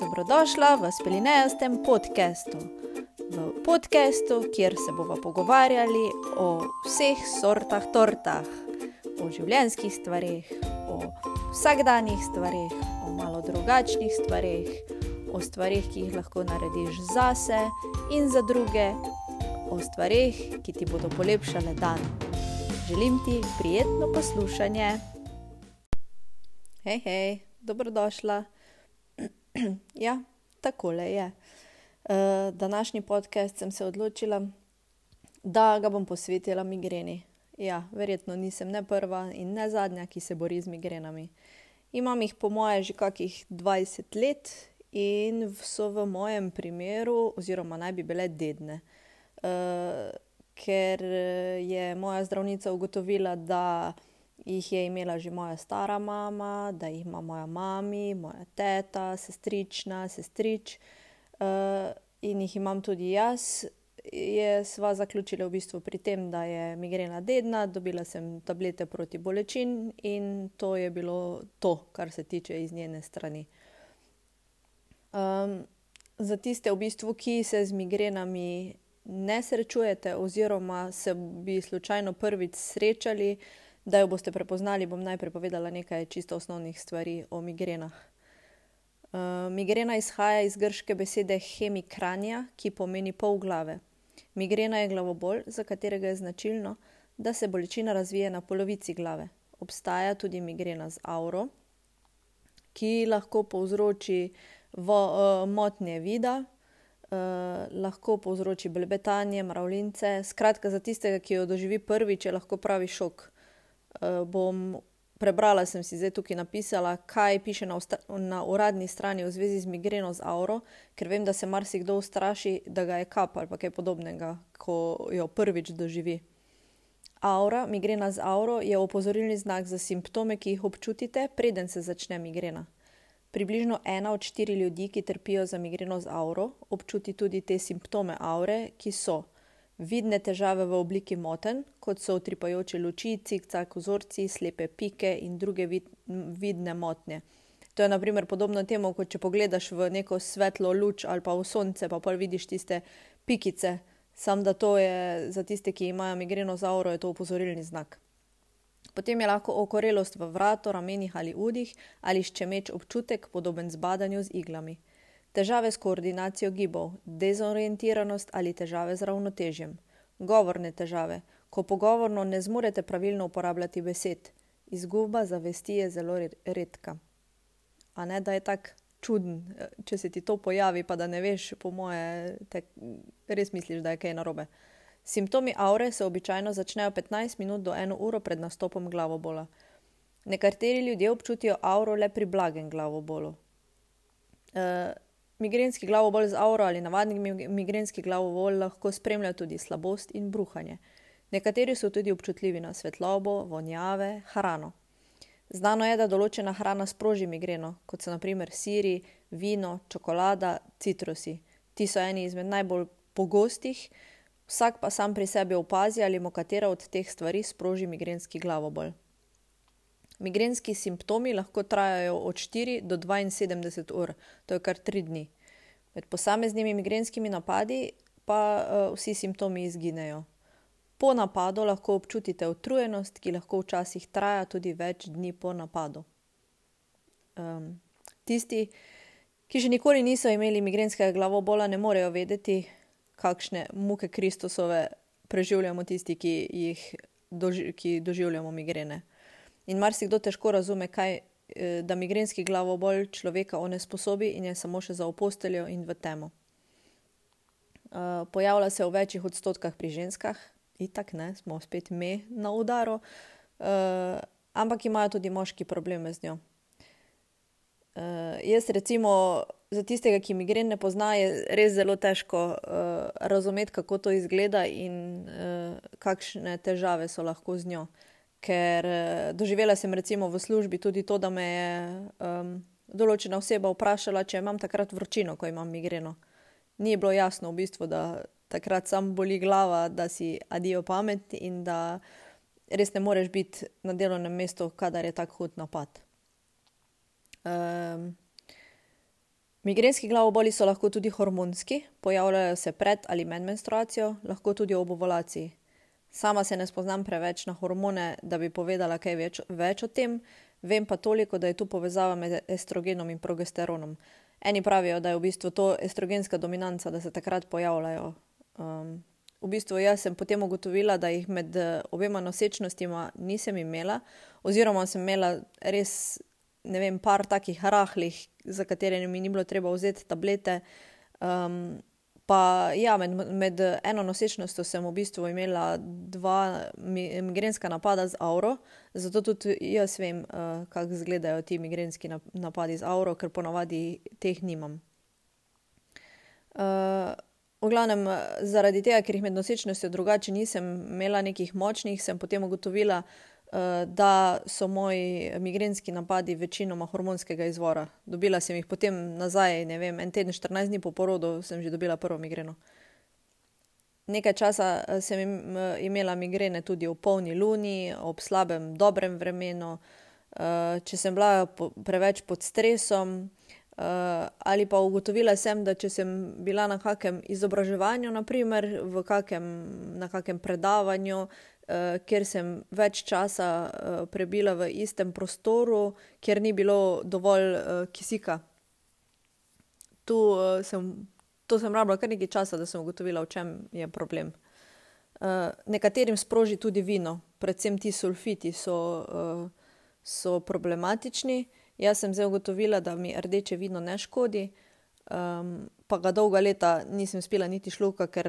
Dobrodošla v Spelinejastem podkastu. V podkastu, kjer se bomo pogovarjali o vseh sortah tortah, o življenjskih stvarih, o vsakdanjih stvarih, o malo drugačnih stvarih, o stvarih, ki jih lahko narediš zase in za druge, o stvarih, ki ti bodo polepšale dan. Želim ti prijetno poslušanje. Hej, hej, dobrodošla. ja, takole je. Uh, današnji podcast sem se odločila, da ga bom posvetila migreni. Ja, verjetno nisem ne prva in ne zadnja, ki se bori z migrenami. Imam jih, po moje, že kakih 20 let in so v mojem primeru, oziroma naj bi bile dedne. Uh, ker je moja zdravnica ugotovila, da jih je imela že moja stara mama, da jih ima moja mama, moja teta, sestrična, sestrič uh, in jih imam tudi jaz. Je sva zaključila v bistvu pri tem, da je migrena dedna, dobila sem tablete proti bolečin in to je bilo to, kar se tiče iz njene strani. Um, za tiste, v bistvu, ki se z migrenami ne srečujete, oziroma se bi slučajno prvič srečali, uh, Da jo boste prepoznali, bom najprej povedala nekaj čisto osnovnih stvari o migrenah. Uh, migrena izhaja iz grške besede hemikranja, ki pomeni pol glave. Migrena je glavobol, za katerega je značilno, da se bolečina razvije na polovici glave. Obstaja tudi migrena z auro, ki lahko povzroči vo, uh, motnje vida, uh, lahko povzroči blebetanje, mravljince. Skratka, za tistega, ki jo doživi prvič, je lahko pravi šok uh, bom prebrala, sem si zdaj tukaj napisala, kaj piše na, na uradni strani v zvezi z migreno z auro, ker vem, da se marsikdo ustraši, da ga je kap ali kaj podobnega, ko jo prvič doživi. Aura, migrena z auro, je opozorilni znak za simptome, ki jih občutite, preden se začne migrena. Približno ena od štiri ljudi, ki trpijo za migreno z auro, občuti tudi te simptome aure, ki so vidne težave v obliki moten, kot so utripajoče luči, cikcak vzorci, slepe pike in druge vid, vidne motnje. To je naprimer podobno temu, kot če pogledaš v neko svetlo luč ali pa v sonce, pa pa vidiš tiste pikice. Sam da to je za tiste, ki imajo migreno zauro, je to upozorilni znak. Potem je lahko okorelost v vratu, ramenih ali udih ali ščemeč občutek, podoben zbadanju z iglami težave s koordinacijo gibov, dezorientiranost ali težave z ravnotežjem, govorne težave, ko pogovorno ne zmorete pravilno uporabljati besed, izguba zavesti je zelo redka. A ne da je tako čuden, če se ti to pojavi, pa da ne veš, po moje, te res misliš, da je kaj narobe. Simptomi aure se običajno začnejo 15 minut do 1 uro pred nastopom glavobola. Nekateri ljudje občutijo auro le pri blagem glavobolu. Uh, Migrenski glavobol z auro ali navadni migrenski glavobol lahko spremlja tudi slabost in bruhanje. Nekateri so tudi občutljivi na svetlobo, vonjave, hrano. Znano je, da določena hrana sproži migreno, kot so naprimer siri, vino, čokolada, citrusi. Ti so eni izmed najbolj pogostih, vsak pa sam pri sebi opazi, ali mu katera od teh stvari sproži migrenski glavobol. Migrenski simptomi lahko trajajo od 4 do 72 ur, to je kar 3 dni. Med posameznimi migrenskimi napadi pa uh, vsi simptomi izginejo. Po napadu lahko občutite utrujenost, ki lahko včasih traja tudi več dni po napadu. Um, tisti, ki še nikoli niso imeli migrenskega glavobola, ne morejo vedeti, kakšne muke Kristusove preživljamo tisti, ki jih doži ki doživljamo migrene. In marsikdo težko razume, kaj, eh, da migrenski glavobol človeka onesposobi in je samo še za oposteljo in v temo. Uh, pojavlja se v večjih odstotkah pri ženskah, itak ne, smo spet me na udaru, uh, ampak imajo tudi moški probleme z njo. Uh, jaz, recimo, za tistega, ki migren ne pozna, je res zelo težko uh, razumeti, kako to izgleda in uh, kakšne težave so lahko z njo. Ker uh, doživela sem recimo v službi tudi to, da me je um, določena oseba vprašala, če imam takrat vročino, ko imam migreno. Ni bilo jasno v bistvu, da takrat sam boli glava, da si adijo pamet in da res ne moreš biti na delovnem mestu, kadar je tako hud napad. Um, Migrenski glavoboli so lahko tudi hormonski, pojavljajo se pred ali med menstruacijo, lahko tudi ob ovulaciji. Sama se ne spoznam preveč na hormone, da bi povedala kaj več, več o tem, vem pa toliko, da je tu povezava med estrogenom in progesteronom. Eni pravijo, da je v bistvu to estrogenska dominanca, da se takrat pojavljajo. Um, v bistvu jaz sem potem ugotovila, da jih med obema nosečnostima nisem imela, oziroma sem imela res, ne vem, par takih rahlih, za katere mi ni bilo treba vzeti tablete. Um, pa ja, med, med eno nosečnostjo sem v bistvu imela dva migrenska napada z auro, zato tudi jaz vem, uh, kako izgledajo ti migrenski napadi z auro, ker ponavadi teh nimam. Uh, v glavnem, zaradi tega, ker jih med nosečnostjo drugače nisem imela nekih močnih, sem potem ugotovila, uh, da so moji migrenski napadi večinoma hormonskega izvora. Dobila sem jih potem nazaj, ne vem, en teden, 14 dni po porodu sem že dobila prvo migreno. Nekaj časa sem imela migrene tudi v polni luni, ob slabem, dobrem vremenu, če sem bila preveč pod stresom. Ali pa ugotovila sem, da če sem bila na kakem izobraževanju, naprimer v kakem, na kakem predavanju, kjer sem več časa uh, prebila v istem prostoru, kjer ni bilo dovolj uh, kisika. Tu uh, sem, to sem rabila kar nekaj časa, da sem ugotovila, v čem je problem. Uh, nekaterim sproži tudi vino, predvsem ti sulfiti so, uh, so problematični. Jaz sem zdaj ugotovila, da mi rdeče vino ne škodi, um, pa ga dolga leta nisem spila niti šluka, ker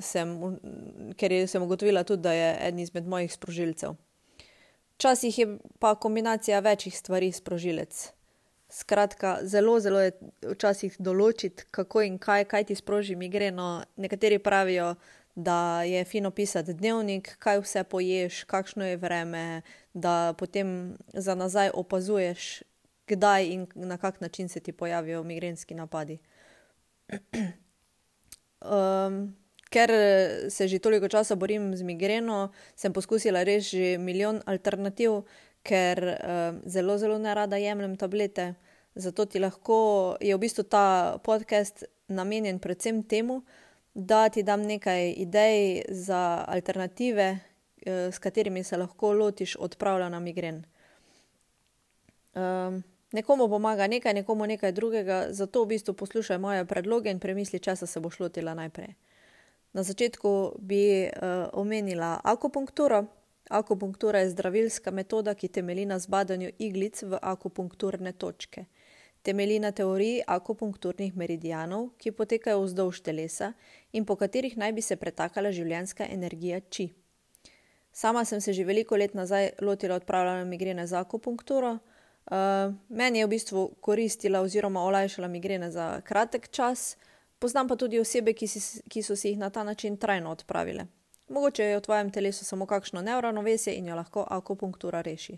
sem, ker sem ugotovila tudi, da je eden izmed mojih sprožilcev. Včasih je pa kombinacija večjih stvari sprožilec. Skratka, zelo, zelo je včasih določiti, kako in kaj, kaj ti sproži migreno. Nekateri pravijo, da je fino pisati dnevnik, kaj vse poješ, kakšno je vreme, da potem za nazaj opazuješ, kdaj in na kak način se ti pojavijo migrenski napadi. Um, ker se že toliko časa borim z migreno, sem poskusila res že milijon alternativ, ker um, zelo, zelo ne rada jemljem tablete. Zato ti lahko je v bistvu ta podcast namenjen predvsem temu, da ti dam nekaj idej za alternative, s katerimi se lahko lotiš odpravljanja migren. Um, Nekomu pomaga nekaj, nekomu nekaj drugega, zato v bistvu poslušaj moje predloge in premisli, če se boš lotila najprej. Na začetku bi uh, omenila akupunkturo. Akupunktura je zdravilska metoda, ki temelji na zbadanju iglic v akupunkturne točke. Temelji na teoriji akupunkturnih meridijanov, ki potekajo vzdolž telesa in po katerih naj bi se pretakala življenska energija či. Sama sem se že veliko let nazaj lotila odpravljanja migrene z akupunkturo. Uh, meni je v bistvu koristila oziroma olajšala migrene za kratek čas, poznam pa tudi osebe, ki, si, ki so si jih na ta način trajno odpravile. Mogoče je v tvojem telesu samo kakšno neuravnovesje in jo lahko akupunktura reši.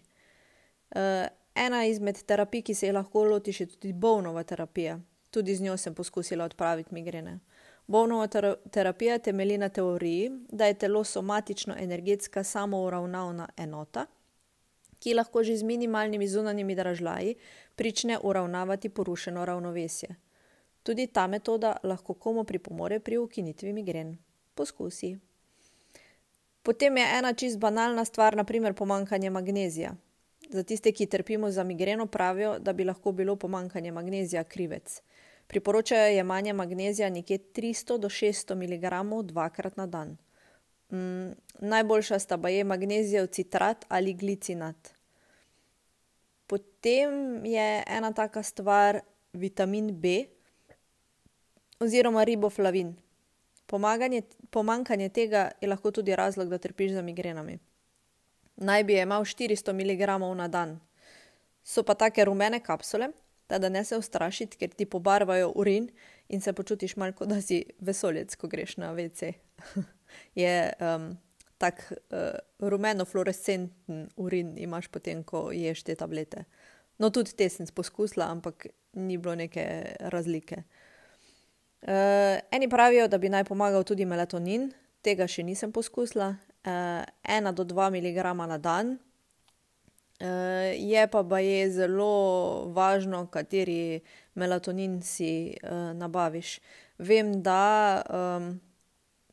Uh, ena izmed terapij, ki se jih lahko lotiš, je tudi bolnova terapija. Tudi z njo sem poskusila odpraviti migrene. Bolnova ter terapija temelji na teoriji, da je telo somatično-energetska samouravnavna enota ki lahko že z minimalnimi zunanjimi dražljaji prične uravnavati porušeno ravnovesje. Tudi ta metoda lahko komu pripomore pri ukinitvi migren. Poskusi. Potem je ena čist banalna stvar, naprimer pomankanje magnezija. Za tiste, ki trpimo za migreno, pravijo, da bi lahko bilo pomankanje magnezija krivec. Priporočajo jemanje magnezija nekje 300 do 600 mg dvakrat na dan. Mm, najboljša sta pa je magnezijev citrat ali glicinat. Potem je ena taka stvar vitamin B oziroma riboflavin. Pomaganje, pomankanje tega je lahko tudi razlog, da trpiš za migrenami. Naj bi imel 400 mg na dan. So pa take rumene kapsule, da ne se ustrašiti, ker ti pobarvajo urin in se počutiš malo, da si vesolec, ko greš na WC. je um, tak uh, rumeno-fluorescenten urin, imaš potem, ko ješ te tablete. No, tudi te sem poskusila, ampak ni bilo neke razlike. Uh, eni pravijo, da bi naj pomagal tudi melatonin, tega še nisem poskusila, uh, ena do dva mg na dan. Uh, je pa pa je zelo važno, kateri melatonin si uh, nabaviš. Vem, da um,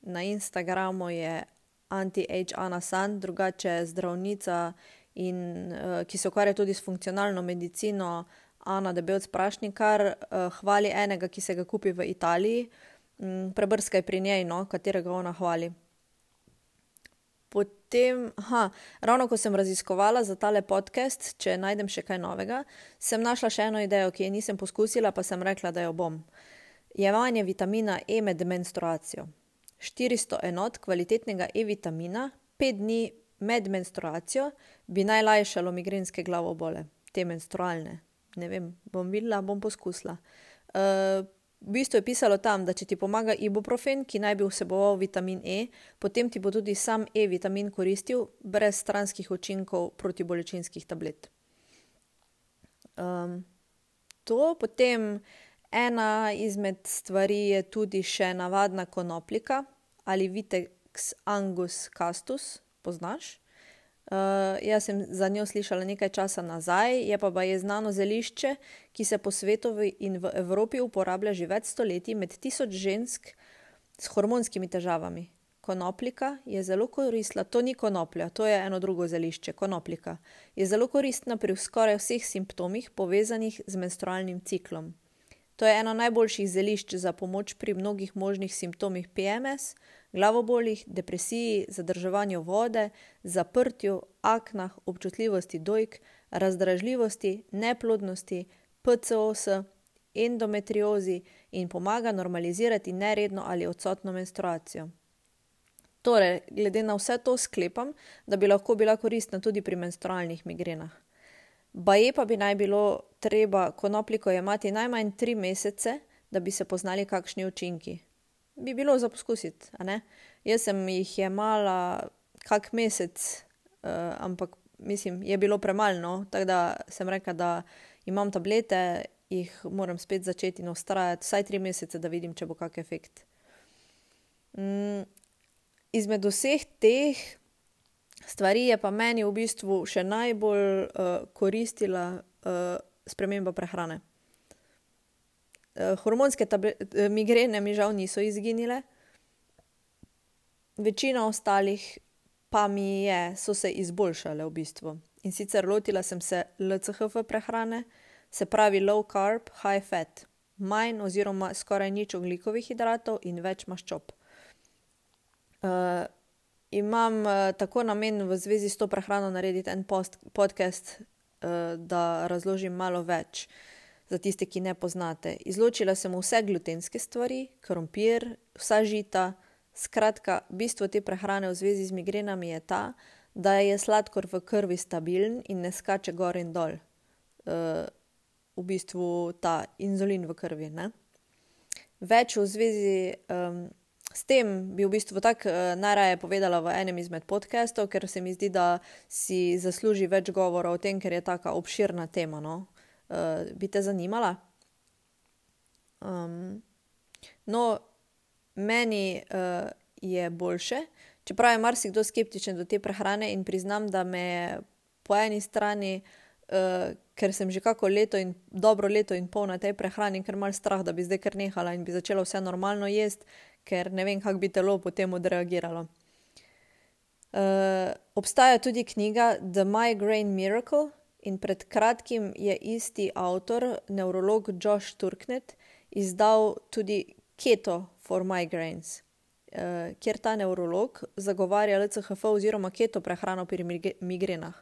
na Instagramu je anti-age Ana Sand, drugače zdravnica, in, uh, ki se ukvarja tudi s funkcionalno medicino, Ana Debelc Prašnikar, uh, hvali enega, ki se ga kupi v Italiji. Um, prebrskaj pri njej, no, katerega ona hvali. Potem, aha, ravno ko sem raziskovala za tale podcast, če najdem še kaj novega, sem našla še eno idejo, ki je nisem poskusila, pa sem rekla, da jo bom. Jemanje vitamina E med menstruacijo. 400 enot kvalitetnega E-vitamina, 5 dni med menstruacijo, bi najlajšalo migrenske glavobole, te menstrualne. Ne vem, bom videla, bom poskusila. Uh, v bistvu je pisalo tam, da če ti pomaga ibuprofen, ki naj bi vseboval vitamin E, potem ti bo tudi sam E-vitamin koristil, brez stranskih učinkov protibolečinskih tablet. Um, to potem. Ena izmed stvari je tudi še navadna konoplika ali Vitex angus castus, poznaš. Uh, jaz sem za njo slišala nekaj časa nazaj, je pa je znano zelišče, ki se po svetu in v Evropi uporablja že več stoletij med tisoč žensk s hormonskimi težavami. Konoplika je zelo koristna, to ni konoplja, to je eno drugo zelišče. Konoplika je zelo koristna pri skoraj vseh simptomih povezanih z menstrualnim ciklom. To je eno najboljših zelišč za pomoč pri mnogih možnih simptomih PMS, glavobolih, depresiji, zadrževanju vode, zaprtju, aknah, občutljivosti dojk, razdražljivosti, neplodnosti, PCOS, endometriozi in pomaga normalizirati neredno ali odsotno menstruacijo. Torej, glede na vse to sklepam, da bi lahko bila koristna tudi pri menstrualnih migrenah. Baje pa bi naj bilo treba konopliko jemati najmanj tri mesece, da bi se poznali kakšni učinki. Bi bilo za poskusiti, a ne? Jaz sem jih jemala kak mesec, uh, ampak mislim, je bilo premalo, no? tako da sem rekla, da imam tablete, jih moram spet začeti in ustrajati vsaj tri mesece, da vidim, če bo kak efekt. Mm, izmed vseh teh stvari je pa meni v bistvu še najbolj uh, koristila uh, sprememba prehrane. Uh, hormonske uh, migrene mi žal niso izginile, večina ostalih pa mi je, so se izboljšale v bistvu. In sicer lotila sem se LCHF prehrane, se pravi low carb, high fat, manj oziroma skoraj nič oglikovih hidratov in več maščob. Uh, imam uh, tako namen v zvezi s to prehrano narediti en post, podcast, da razložim malo več za tiste, ki ne poznate. Izločila sem vse glutenske stvari, krompir, vsa žita. Skratka, bistvo te prehrane v zvezi z migrenami je ta, da je sladkor v krvi stabilen in ne skače gor in dol. Uh, v bistvu ta inzulin v krvi. Ne? Več v zvezi. Um, S tem bi v bistvu tako uh, najraje povedala v enem izmed podcastov, ker se mi zdi, da si zasluži več govora o tem, ker je tako obširna tema. No? Uh, bi te zanimala? Um, no, meni uh, je boljše, čeprav je marsikdo skeptičen do te prehrane in priznam, da me po eni strani, uh, ker sem že kako leto in dobro leto in pol na tej prehrani, ker mal strah, da bi zdaj kar nehala in bi začela vse normalno jesti ker ne vem, kako bi telo potem odreagiralo. Uh, obstaja tudi knjiga The Migraine Miracle in pred kratkim je isti avtor, nevrolog Josh Turknet, izdal tudi Keto for Migraines, uh, kjer ta nevrolog zagovarja LCHF oziroma keto prehrano pri migrenah.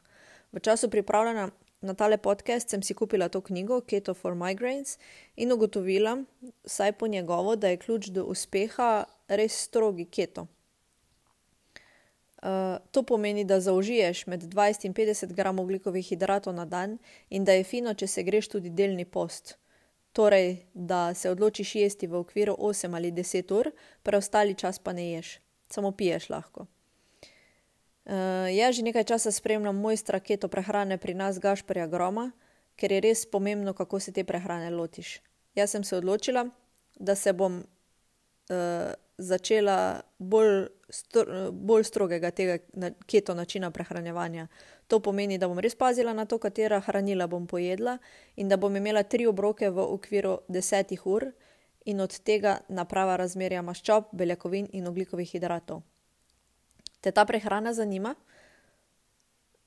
V času pripravljanja na tale podcast sem si kupila to knjigo Keto for Migraines in ugotovila, vsaj po njegovo, da je ključ do uspeha res strogi keto. Uh, to pomeni, da zaužiješ med 20 in 50 gramov ugljikovih hidratov na dan in da je fino, če se greš tudi delni post. Torej, da se odločiš jesti v okviru 8 ali 10 ur, preostali čas pa ne ješ, samo piješ lahko. Uh, jaz že nekaj časa spremljam mojstra keto prehrane pri nas, Gašporja Groma, ker je res pomembno, kako se te prehrane lotiš. Jaz sem se odločila, da se bom uh, začela bolj, stro, bolj strogega tega keto načina prehranevanja. To pomeni, da bom res pazila na to, katera hranila bom pojedla in da bom imela tri obroke v okviru desetih ur in od tega naprava razmerja maščob, beljakovin in oglikovih hidratov. Te ta prehrana zanima?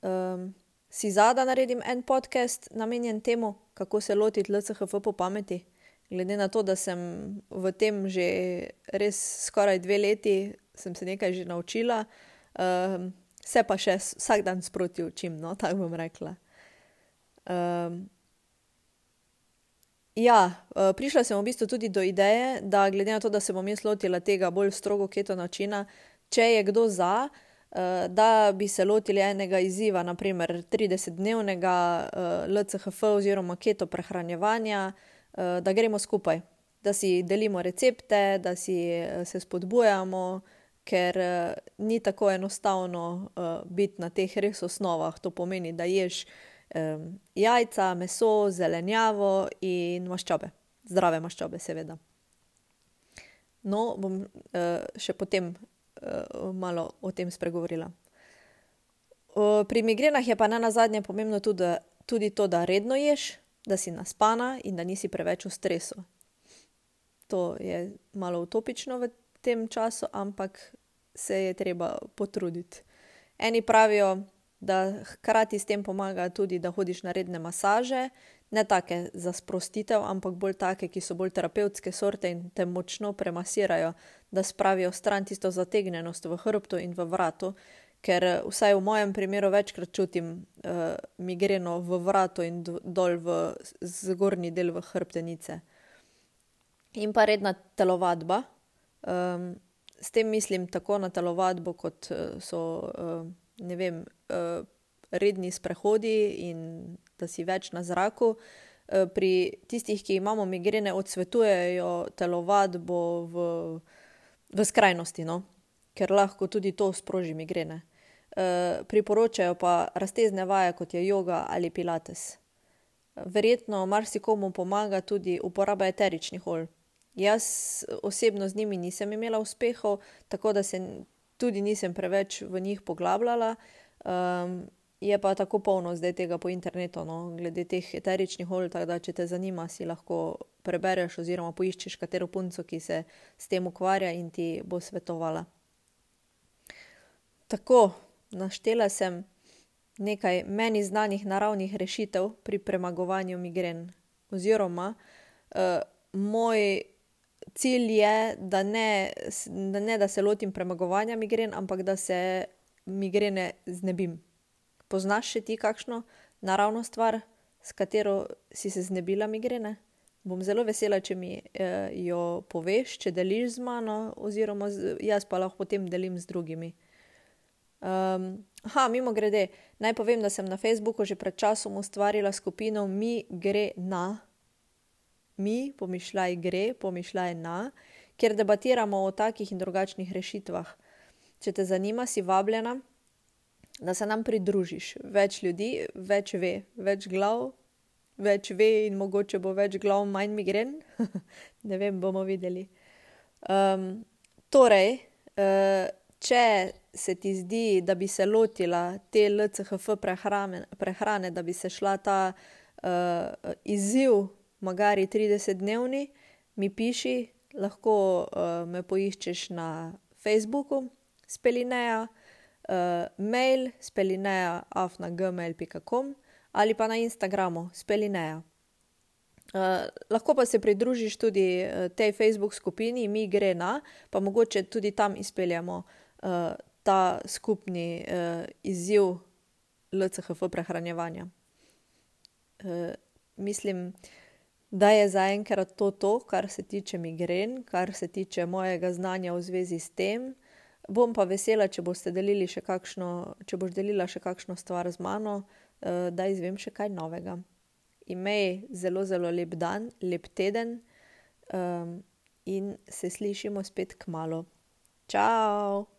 Um, si zada naredim en podcast namenjen temu, kako se lotiti LCHF po pameti? Glede na to, da sem v tem že res skoraj dve leti, sem se nekaj že naučila, um, se pa še vsak dan sproti učim, no, tako bom rekla. Um, ja, uh, prišla sem v bistvu tudi do ideje, da glede na to, da se bom jaz lotila tega bolj strogo keto načina, če je kdo za, uh, da bi se lotili enega izziva, naprimer 30-dnevnega uh, LCHF oziroma keto prehranjevanja, uh, da gremo skupaj, da si delimo recepte, da si uh, se spodbujamo ker uh, ni tako enostavno uh, biti na teh res osnovah. To pomeni, da ješ um, jajca, meso, zelenjavo in maščobe, zdrave maščobe, seveda. No, bom uh, še potem malo o tem spregovorila. Uh, pri migrenah je pa na zadnje pomembno tudi, tudi to, da redno ješ, da si naspana in da nisi preveč v stresu. To je malo utopično v tem času, ampak se je treba potruditi. Eni pravijo, da hkrati s tem pomaga tudi, da hodiš na redne masaže, ne take za sprostitev, ampak bolj take, ki so bolj terapevtske sorte in te močno premasirajo, da spravijo stran tisto zategnjenost v hrbtu in v vratu. Ker vsaj v mojem primeru večkrat čutim uh, migreno v vratu in dol v zgornji del v hrbtenice. In pa redna telovadba. Um, s tem mislim tako na telovadbo, kot eh, so uh, vem, uh, redni sprehodi in da si več na zraku. Uh, pri tistih, ki imamo migrene, odsvetujejo telovadbo v, v skrajnosti, no? ker lahko tudi to sproži migrene. Uh, priporočajo pa raztezne vaje, kot je yoga ali pilates. Verjetno marsikomu pomaga tudi uporaba eteričnih olj. Jaz osebno z njimi nisem imela uspehov, tako da se tudi nisem preveč v njih poglabljala. Um, je pa tako polno zdaj tega po internetu, no, glede teh eteričnih olj, tako da če te zanima, si lahko prebereš oziroma poiščeš katero punco, ki se s tem ukvarja in ti bo svetovala. Tako, naštela sem nekaj meni znanih naravnih rešitev pri premagovanju migren. Oziroma, uh, moj cilj je, da ne, da ne da se lotim premagovanja migren, ampak da se migrene znebim. Poznaš še ti kakšno naravno stvar, s katero si se znebila migrene? Bom zelo vesela, če mi eh, jo poveš, če deliš z mano, oziroma z, jaz pa lahko potem delim z drugimi. Um, ha, mimo grede, naj povem, da sem na Facebooku že pred časom ustvarila skupino Mi gre na mi, pomišljaj gre, pomišljaj na, kjer debatiramo o takih in drugačnih rešitvah. Če te zanima, si vabljena, da se nam pridružiš. Več ljudi, več ve, več glav, več ve in mogoče bo več glav, manj migren. ne vem, bomo videli. Um, torej, uh, če se ti zdi, da bi se lotila te LCHF prehrane, prehrane da bi se šla ta uh, izziv magari 30-dnevni, mi piši, lahko uh, me poiščeš na Facebooku, spelineja, uh, mail spelineja afnagmail.com ali pa na Instagramu spelineja. Uh, lahko pa se pridružiš tudi uh, tej Facebook skupini, mi gre na, pa mogoče tudi tam izpeljamo uh, ta skupni uh, izziv LCHF prehranjevanja. Uh, mislim, da je zaenkrat to to, kar se tiče migren, kar se tiče mojega znanja v zvezi s tem. Bom pa vesela, če še kakšno, če boš delila še kakšno stvar z mano, uh, da izvem še kaj novega. Imej zelo, zelo lep dan, lep teden um, in se slišimo spet k malu. Ciao!